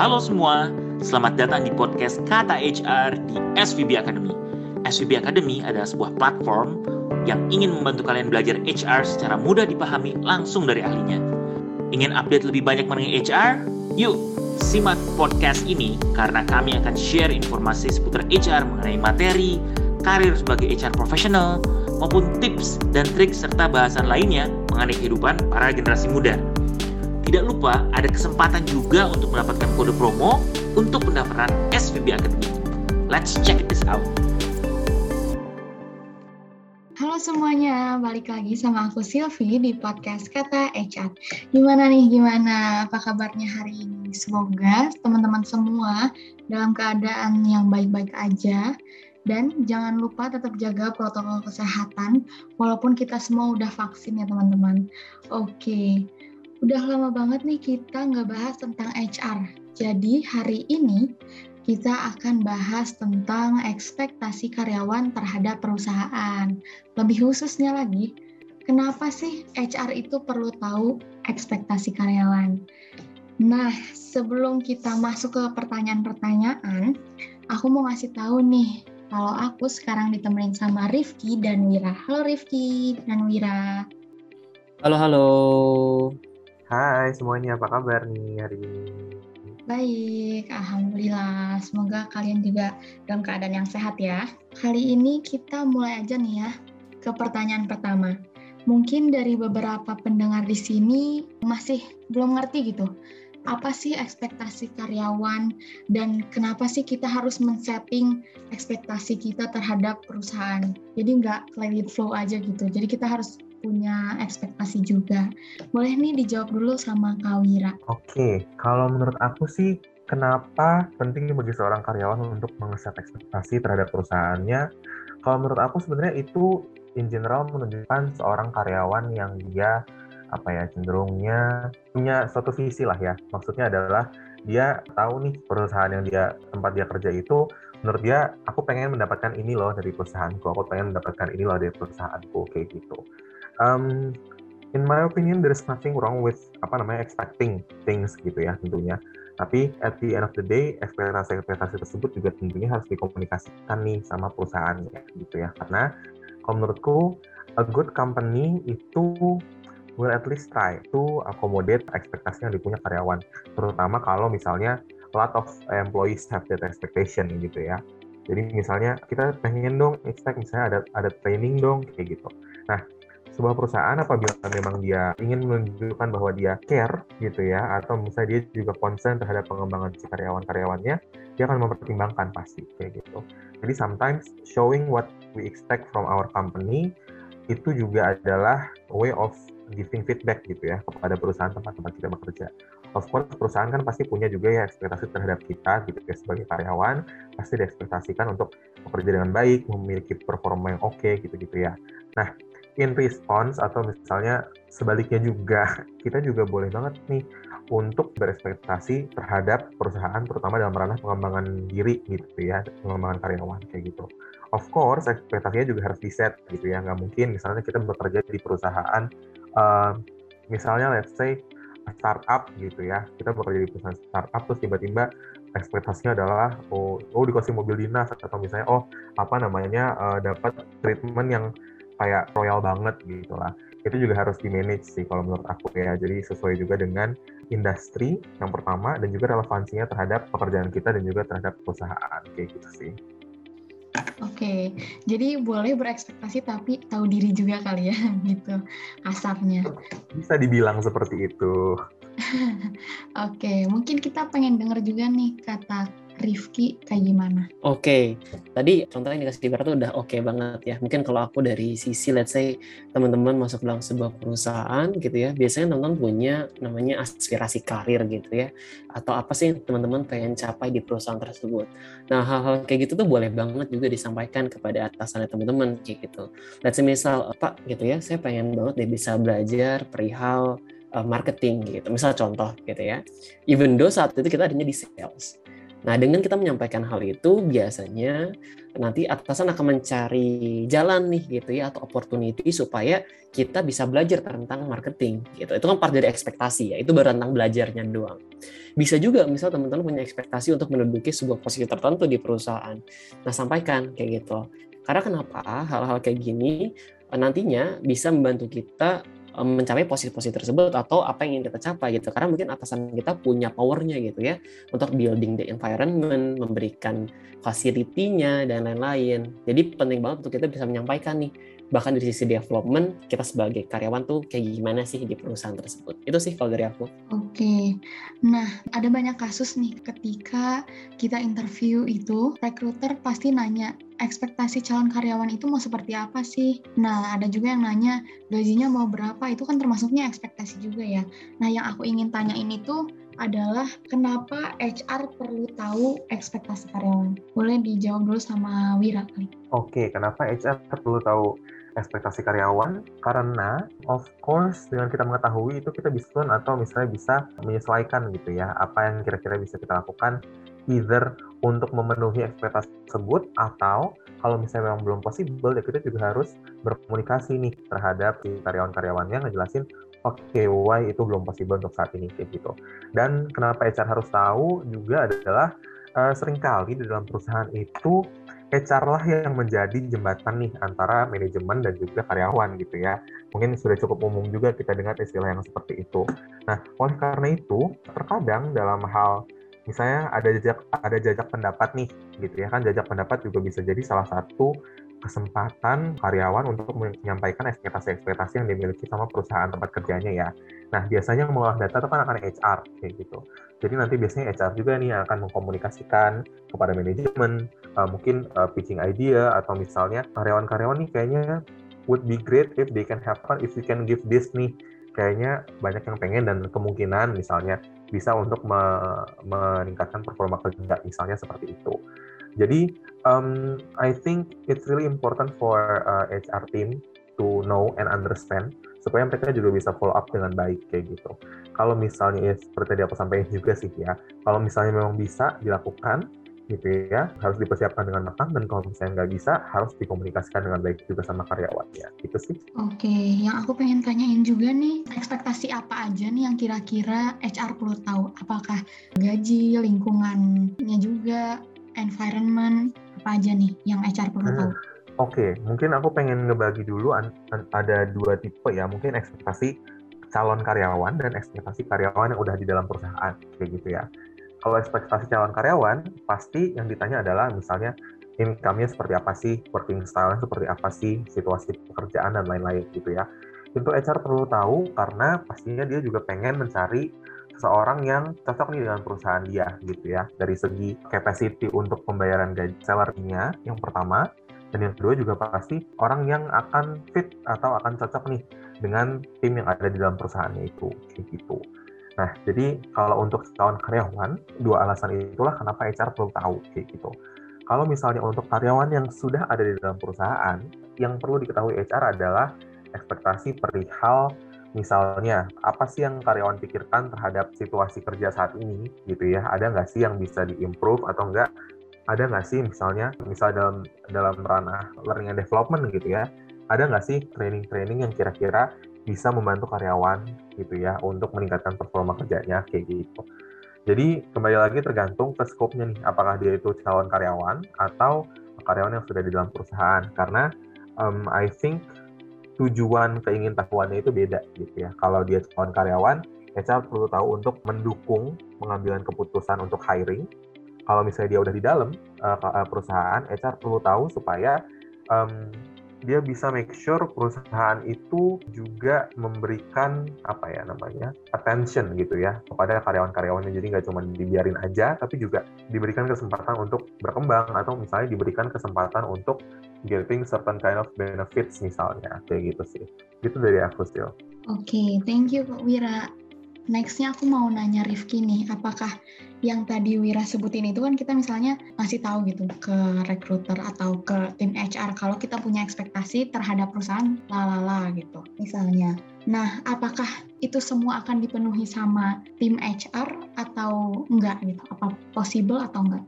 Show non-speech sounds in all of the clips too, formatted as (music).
Halo semua, selamat datang di podcast Kata HR di SVB Academy. SVB Academy adalah sebuah platform yang ingin membantu kalian belajar HR secara mudah dipahami langsung dari ahlinya. Ingin update lebih banyak mengenai HR? Yuk, simak podcast ini karena kami akan share informasi seputar HR mengenai materi, karir sebagai HR profesional, maupun tips dan trik serta bahasan lainnya mengenai kehidupan para generasi muda. Tidak lupa ada kesempatan juga untuk mendapatkan kode promo untuk pendaftaran SVB Academy. Let's check this out. Halo semuanya, balik lagi sama aku Silvi di podcast Kata HR. Gimana nih, gimana? Apa kabarnya hari ini? Semoga teman-teman semua dalam keadaan yang baik-baik aja. Dan jangan lupa tetap jaga protokol kesehatan, walaupun kita semua udah vaksin ya teman-teman. Oke, udah lama banget nih kita nggak bahas tentang HR. Jadi hari ini kita akan bahas tentang ekspektasi karyawan terhadap perusahaan. Lebih khususnya lagi, kenapa sih HR itu perlu tahu ekspektasi karyawan? Nah, sebelum kita masuk ke pertanyaan-pertanyaan, aku mau ngasih tahu nih, kalau aku sekarang ditemenin sama Rifki dan Wira. Halo Rifki dan Wira. Halo, halo. Hai semuanya, apa kabar nih hari ini? Baik, Alhamdulillah. Semoga kalian juga dalam keadaan yang sehat ya. Kali ini kita mulai aja nih ya ke pertanyaan pertama. Mungkin dari beberapa pendengar di sini masih belum ngerti gitu. Apa sih ekspektasi karyawan dan kenapa sih kita harus men-setting ekspektasi kita terhadap perusahaan. Jadi nggak let flow aja gitu. Jadi kita harus punya ekspektasi juga. Boleh nih dijawab dulu sama Kak Wira. Oke, kalau menurut aku sih kenapa penting bagi seorang karyawan untuk mengeset ekspektasi terhadap perusahaannya? Kalau menurut aku sebenarnya itu in general menunjukkan seorang karyawan yang dia apa ya cenderungnya punya suatu visi lah ya. Maksudnya adalah dia tahu nih perusahaan yang dia tempat dia kerja itu menurut dia aku pengen mendapatkan ini loh dari perusahaanku, aku pengen mendapatkan ini loh dari perusahaanku kayak gitu um, in my opinion there's nothing wrong with apa namanya expecting things gitu ya tentunya. Tapi at the end of the day ekspektasi-ekspektasi tersebut juga tentunya harus dikomunikasikan nih sama perusahaannya gitu ya. Karena kalau menurutku a good company itu will at least try to accommodate ekspektasi yang dipunya karyawan. Terutama kalau misalnya a lot of employees have that expectation gitu ya. Jadi misalnya kita pengen dong expect misalnya ada ada training dong kayak gitu. Nah sebuah perusahaan apabila memang dia ingin menunjukkan bahwa dia care gitu ya atau misalnya dia juga concern terhadap pengembangan si karyawan-karyawannya dia akan mempertimbangkan pasti kayak gitu jadi sometimes showing what we expect from our company itu juga adalah way of giving feedback gitu ya kepada perusahaan tempat-tempat kita bekerja. Of course perusahaan kan pasti punya juga ya ekspektasi terhadap kita gitu ya sebagai karyawan pasti diekspektasikan untuk bekerja dengan baik, memiliki performa yang oke okay, gitu-gitu ya. Nah in response atau misalnya sebaliknya juga (laughs) kita juga boleh banget nih untuk berespektasi terhadap perusahaan terutama dalam ranah pengembangan diri gitu ya pengembangan karyawan kayak gitu. Of course ekspektasinya juga harus di set gitu ya nggak mungkin misalnya kita bekerja di perusahaan uh, misalnya let's say startup gitu ya kita bekerja di perusahaan startup terus tiba-tiba ekspektasinya adalah oh oh dikasih mobil dinas atau misalnya oh apa namanya uh, dapat treatment yang kayak royal banget gitu lah itu juga harus di manage sih kalau menurut aku ya jadi sesuai juga dengan industri yang pertama dan juga relevansinya terhadap pekerjaan kita dan juga terhadap perusahaan kayak gitu sih Oke, jadi boleh berekspektasi tapi tahu diri juga kali ya, (laughs) gitu kasarnya. Bisa dibilang seperti itu. (laughs) Oke, mungkin kita pengen denger juga nih kata Rifki kayak gimana? Oke, okay. tadi contohnya dikasih di tuh udah oke okay banget ya. Mungkin kalau aku dari sisi let's say teman-teman masuk dalam sebuah perusahaan gitu ya, biasanya teman-teman punya namanya aspirasi karir gitu ya. Atau apa sih teman-teman pengen capai di perusahaan tersebut. Nah, hal-hal kayak gitu tuh boleh banget juga disampaikan kepada atasannya teman-teman kayak gitu. Let's say misal, Pak gitu ya, saya pengen banget deh bisa belajar perihal uh, marketing gitu. Misal contoh gitu ya. Even though saat itu kita adanya di sales Nah, dengan kita menyampaikan hal itu, biasanya nanti atasan akan mencari jalan nih gitu ya atau opportunity supaya kita bisa belajar tentang marketing gitu. Itu kan part dari ekspektasi ya. Itu baru tentang belajarnya doang. Bisa juga misal teman-teman punya ekspektasi untuk menduduki sebuah posisi tertentu di perusahaan. Nah, sampaikan kayak gitu. Karena kenapa hal-hal kayak gini nantinya bisa membantu kita mencapai posisi-posisi tersebut atau apa yang ingin kita capai gitu. Karena mungkin atasan kita punya powernya gitu ya untuk building the environment memberikan facility-nya dan lain-lain. Jadi penting banget untuk kita bisa menyampaikan nih bahkan dari sisi development kita sebagai karyawan tuh kayak gimana sih di perusahaan tersebut. Itu sih kalau dari aku. Oke. Nah ada banyak kasus nih ketika kita interview itu recruiter pasti nanya ekspektasi calon karyawan itu mau seperti apa sih nah ada juga yang nanya gajinya mau berapa itu kan termasuknya ekspektasi juga ya nah yang aku ingin tanya ini tuh adalah kenapa HR perlu tahu ekspektasi karyawan. Boleh dijawab dulu sama Wira kali. Oke, kenapa HR perlu tahu ekspektasi karyawan karena of course dengan kita mengetahui itu kita bisa atau misalnya bisa menyesuaikan gitu ya apa yang kira-kira bisa kita lakukan either untuk memenuhi ekspektasi tersebut atau kalau misalnya memang belum possible ya kita juga harus berkomunikasi nih terhadap si karyawan-karyawannya ngejelasin oke okay, why itu belum possible untuk saat ini kayak gitu dan kenapa HR harus tahu juga adalah uh, sering kali di dalam perusahaan itu HR lah yang menjadi jembatan nih antara manajemen dan juga karyawan gitu ya. Mungkin sudah cukup umum juga kita dengar istilah yang seperti itu. Nah, oleh karena itu, terkadang dalam hal misalnya ada jejak ada jajak pendapat nih gitu ya kan jajak pendapat juga bisa jadi salah satu kesempatan karyawan untuk menyampaikan ekspektasi-ekspektasi yang dimiliki sama perusahaan tempat kerjanya ya. Nah, biasanya mengolah data itu kan akan HR kayak gitu. Jadi nanti biasanya HR juga nih akan mengkomunikasikan kepada manajemen, uh, mungkin uh, pitching idea atau misalnya karyawan-karyawan nih kayaknya would be great if they can have fun if you can give this nih. Kayaknya banyak yang pengen dan kemungkinan misalnya bisa untuk me meningkatkan performa kerja misalnya seperti itu. Jadi um, I think it's really important for uh, HR team to know and understand supaya mereka juga bisa follow up dengan baik kayak gitu. Kalau misalnya ya, seperti tadi aku sampaikan juga sih ya, kalau misalnya memang bisa dilakukan gitu ya harus dipersiapkan dengan matang dan kalau misalnya nggak bisa harus dikomunikasikan dengan baik juga sama karyawannya gitu sih. Oke, yang aku pengen tanyain juga nih ekspektasi apa aja nih yang kira-kira HR perlu tahu? Apakah gaji, lingkungannya juga, environment apa aja nih yang HR perlu hmm. tahu? Oke, okay. mungkin aku pengen ngebagi dulu ada dua tipe ya, mungkin ekspektasi calon karyawan dan ekspektasi karyawan yang udah di dalam perusahaan kayak gitu ya. Kalau ekspektasi calon karyawan, pasti yang ditanya adalah misalnya income-nya seperti apa sih, working style-nya seperti apa sih, situasi pekerjaan dan lain-lain gitu ya. Itu HR perlu tahu karena pastinya dia juga pengen mencari seorang yang cocok nih dengan perusahaan dia gitu ya dari segi capacity untuk pembayaran gaji salary-nya yang pertama dan yang kedua juga pasti orang yang akan fit atau akan cocok nih dengan tim yang ada di dalam perusahaannya itu kayak gitu. Nah, jadi kalau untuk calon karyawan, dua alasan itulah kenapa HR perlu tahu kayak gitu. Kalau misalnya untuk karyawan yang sudah ada di dalam perusahaan, yang perlu diketahui HR adalah ekspektasi perihal misalnya apa sih yang karyawan pikirkan terhadap situasi kerja saat ini gitu ya. Ada nggak sih yang bisa diimprove atau enggak ada nggak sih misalnya misal dalam dalam ranah learning and development gitu ya. Ada nggak sih training-training yang kira-kira bisa membantu karyawan gitu ya untuk meningkatkan performa kerjanya kayak gitu jadi kembali lagi tergantung ke scope-nya nih apakah dia itu calon karyawan atau karyawan yang sudah di dalam perusahaan karena um, I think tujuan keingin tahuannya itu beda gitu ya. Kalau dia calon karyawan, HR perlu tahu untuk mendukung pengambilan keputusan untuk hiring. Kalau misalnya dia udah di dalam uh, perusahaan, HR perlu tahu supaya um, dia bisa make sure perusahaan itu juga memberikan apa ya namanya attention gitu ya kepada karyawan-karyawannya. Jadi nggak cuma dibiarin aja tapi juga diberikan kesempatan untuk berkembang atau misalnya diberikan kesempatan untuk getting certain kind of benefits misalnya kayak gitu sih. Itu dari aku sih oke okay, thank you Pak Wira nextnya aku mau nanya Rifki nih, apakah yang tadi Wira sebutin itu kan kita misalnya ngasih tahu gitu ke recruiter atau ke tim HR kalau kita punya ekspektasi terhadap perusahaan lalala gitu misalnya. Nah, apakah itu semua akan dipenuhi sama tim HR atau enggak gitu? Apa possible atau enggak?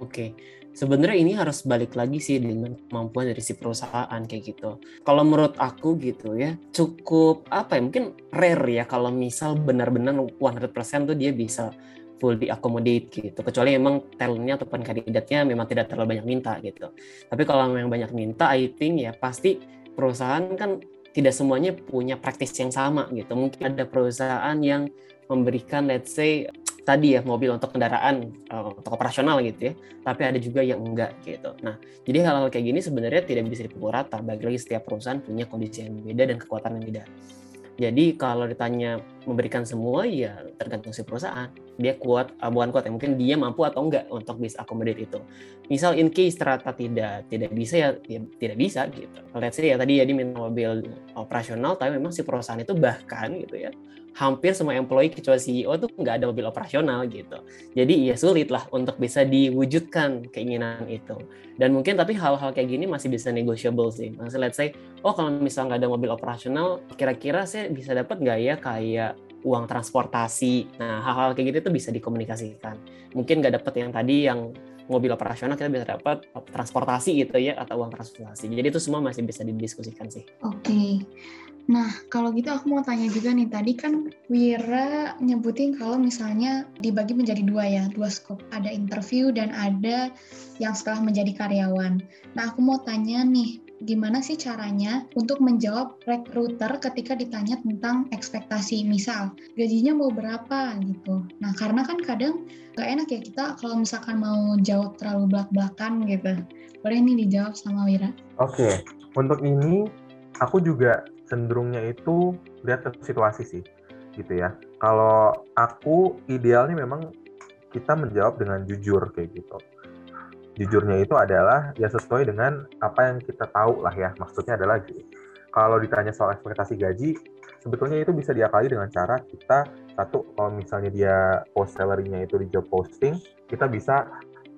Oke, sebenarnya ini harus balik lagi sih dengan kemampuan dari si perusahaan kayak gitu. Kalau menurut aku gitu ya, cukup apa ya, mungkin rare ya kalau misal benar-benar 100% tuh dia bisa full di accommodate gitu. Kecuali memang talentnya ataupun kandidatnya memang tidak terlalu banyak minta gitu. Tapi kalau memang banyak minta, I think ya pasti perusahaan kan tidak semuanya punya praktis yang sama gitu. Mungkin ada perusahaan yang memberikan let's say tadi ya mobil untuk kendaraan uh, untuk operasional gitu ya. Tapi ada juga yang enggak gitu. Nah jadi hal-hal kayak gini sebenarnya tidak bisa dipukul rata. Bagi lagi setiap perusahaan punya kondisi yang beda dan kekuatan yang beda. Jadi kalau ditanya memberikan semua ya tergantung si perusahaan dia kuat uh, bukan kuat ya mungkin dia mampu atau enggak untuk bisa accommodate itu misal in case ternyata tidak tidak bisa ya, ya tidak bisa gitu let's say ya tadi ya diminta mobil operasional tapi memang si perusahaan itu bahkan gitu ya hampir semua employee kecuali CEO tuh nggak ada mobil operasional gitu. Jadi ya sulit lah untuk bisa diwujudkan keinginan itu. Dan mungkin tapi hal-hal kayak gini masih bisa negotiable sih. Maksudnya let's say, oh kalau misalnya nggak ada mobil operasional, kira-kira saya bisa dapat nggak ya kayak uang transportasi. Nah hal-hal kayak gitu tuh bisa dikomunikasikan. Mungkin nggak dapat yang tadi yang mobil operasional kita bisa dapat transportasi gitu ya atau uang transportasi. Jadi itu semua masih bisa didiskusikan sih. Oke. Okay. Nah, kalau gitu aku mau tanya juga nih, tadi kan Wira nyebutin kalau misalnya dibagi menjadi dua ya, dua skop. Ada interview dan ada yang setelah menjadi karyawan. Nah, aku mau tanya nih, gimana sih caranya untuk menjawab recruiter ketika ditanya tentang ekspektasi? Misal, gajinya mau berapa gitu. Nah, karena kan kadang gak enak ya kita kalau misalkan mau jawab terlalu belak-belakan gitu. Boleh nih dijawab sama Wira. Oke, okay. untuk ini aku juga cenderungnya itu lihat ke situasi sih gitu ya kalau aku idealnya memang kita menjawab dengan jujur kayak gitu jujurnya itu adalah ya sesuai dengan apa yang kita tahu lah ya maksudnya adalah kalau ditanya soal ekspektasi gaji sebetulnya itu bisa diakali dengan cara kita satu kalau misalnya dia post salary-nya itu di job posting kita bisa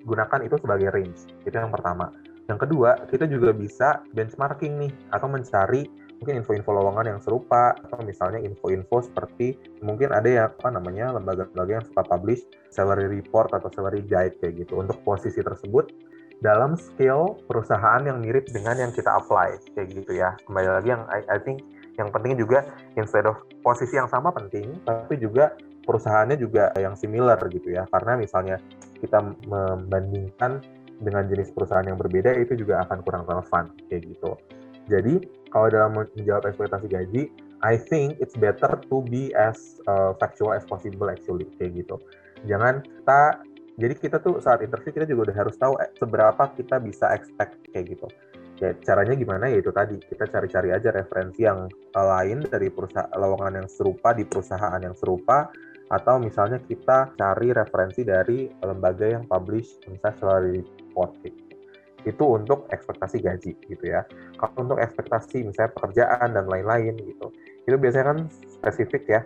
gunakan itu sebagai range. Itu yang pertama. Yang kedua kita juga bisa benchmarking nih atau mencari mungkin info-info lowongan yang serupa atau misalnya info-info seperti mungkin ada ya apa namanya lembaga-lembaga yang suka publish salary report atau salary guide kayak gitu. Untuk posisi tersebut dalam skill perusahaan yang mirip dengan yang kita apply kayak gitu ya. Kembali lagi yang I, I think yang penting juga instead of posisi yang sama penting tapi juga perusahaannya juga yang similar gitu ya. Karena misalnya kita membandingkan dengan jenis perusahaan yang berbeda itu juga akan kurang relevan kayak gitu. Jadi kalau dalam menjawab ekspektasi gaji, I think it's better to be as uh, factual as possible actually kayak gitu. Jangan kita jadi kita tuh saat interview kita juga udah harus tahu eh, seberapa kita bisa expect kayak gitu. Ya caranya gimana ya itu tadi kita cari-cari aja referensi yang lain dari perusahaan lowongan yang serupa di perusahaan yang serupa atau misalnya kita cari referensi dari lembaga yang publish misalnya salary report itu untuk ekspektasi gaji gitu ya. Kalau untuk ekspektasi misalnya pekerjaan dan lain-lain gitu, itu biasanya kan spesifik ya.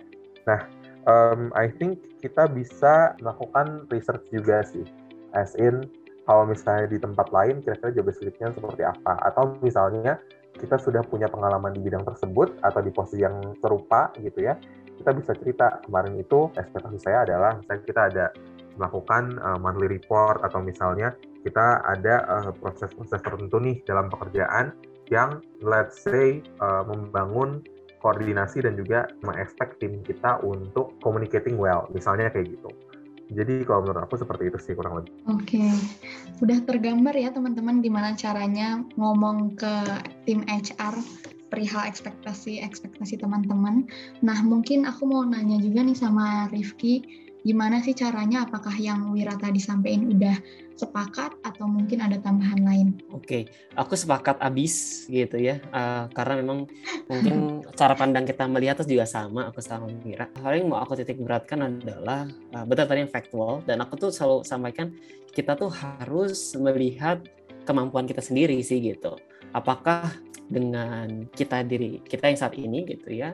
Nah, um, I think kita bisa melakukan research juga sih, as in kalau misalnya di tempat lain kira-kira job description seperti apa, atau misalnya kita sudah punya pengalaman di bidang tersebut atau di posisi yang serupa gitu ya, kita bisa cerita kemarin itu ekspektasi saya adalah misalnya kita ada melakukan uh, monthly report atau misalnya kita ada eh, proses-proses uh, tertentu nih dalam pekerjaan yang let's say uh, membangun koordinasi dan juga mengekspek tim kita untuk communicating well, misalnya kayak gitu. Jadi kalau menurut aku seperti itu sih kurang lebih. Oke, okay. udah tergambar ya teman-teman gimana caranya ngomong ke tim HR perihal ekspektasi ekspektasi teman-teman. Nah mungkin aku mau nanya juga nih sama Rifki, gimana sih caranya? Apakah yang Wira tadi sampaikan udah sepakat atau mungkin ada tambahan lain? Oke, okay. aku sepakat abis gitu ya, uh, karena memang mungkin (laughs) cara pandang kita melihat itu juga sama. Aku sama Wira. Hal yang mau aku titik beratkan adalah uh, betul tadi yang factual dan aku tuh selalu sampaikan kita tuh harus melihat kemampuan kita sendiri sih gitu. Apakah dengan kita diri kita yang saat ini gitu ya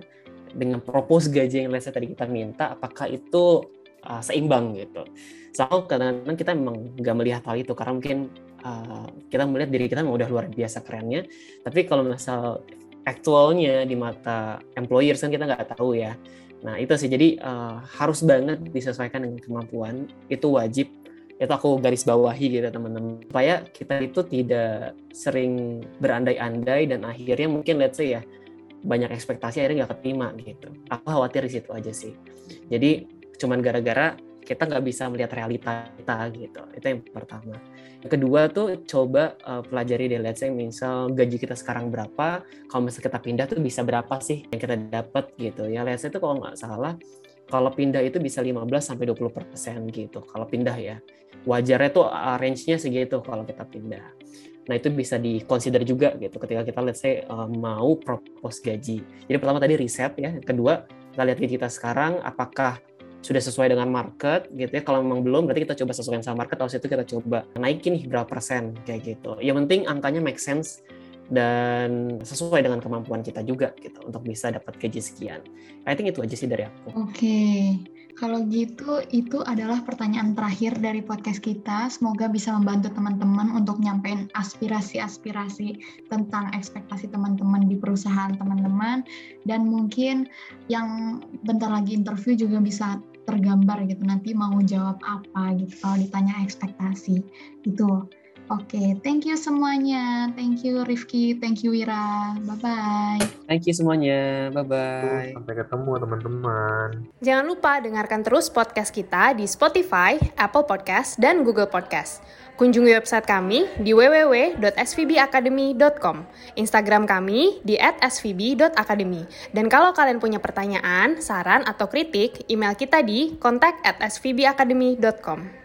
dengan propose gaji yang let's say tadi kita minta apakah itu uh, seimbang gitu. So kadang-kadang kita memang nggak melihat hal itu karena mungkin uh, kita melihat diri kita memang udah luar biasa kerennya. Tapi kalau misal aktualnya di mata employers kan kita nggak tahu ya. Nah itu sih jadi uh, harus banget disesuaikan dengan kemampuan itu wajib itu aku garis bawahi gitu teman-teman supaya kita itu tidak sering berandai-andai dan akhirnya mungkin let's say ya banyak ekspektasi akhirnya nggak keterima gitu aku khawatir di situ aja sih jadi cuman gara-gara kita nggak bisa melihat realita kita gitu. Itu yang pertama. Yang kedua tuh coba uh, pelajari deh. Let's say misal gaji kita sekarang berapa kalau misalnya kita pindah tuh bisa berapa sih yang kita dapat gitu ya. Let's say itu kalau nggak salah kalau pindah itu bisa 15 sampai 20 persen gitu kalau pindah ya. Wajarnya tuh uh, range-nya segitu kalau kita pindah. Nah itu bisa di consider juga gitu ketika kita let's say uh, mau propose gaji. Jadi pertama tadi riset ya, kedua kita lihat gaji kita sekarang apakah sudah sesuai dengan market gitu ya. Kalau memang belum berarti kita coba sesuaikan sama market. Terus itu kita coba naikin berapa persen kayak gitu. Yang penting angkanya make sense dan sesuai dengan kemampuan kita juga gitu untuk bisa dapat gaji sekian. I think itu aja sih dari aku. Oke. Okay. Kalau gitu, itu adalah pertanyaan terakhir dari podcast kita. Semoga bisa membantu teman-teman untuk nyampein aspirasi-aspirasi tentang ekspektasi teman-teman di perusahaan teman-teman. Dan mungkin yang bentar lagi interview juga bisa tergambar gitu. Nanti mau jawab apa gitu kalau ditanya ekspektasi. Gitu. Oke, okay, thank you semuanya. Thank you Rifki, thank you Wira. Bye-bye. Thank you semuanya. Bye-bye. Sampai ketemu teman-teman. Jangan lupa dengarkan terus podcast kita di Spotify, Apple Podcast, dan Google Podcast. Kunjungi website kami di www.svbacademy.com, Instagram kami di @svb.academy. Dan kalau kalian punya pertanyaan, saran, atau kritik, email kita di kontak at svbacademy.com.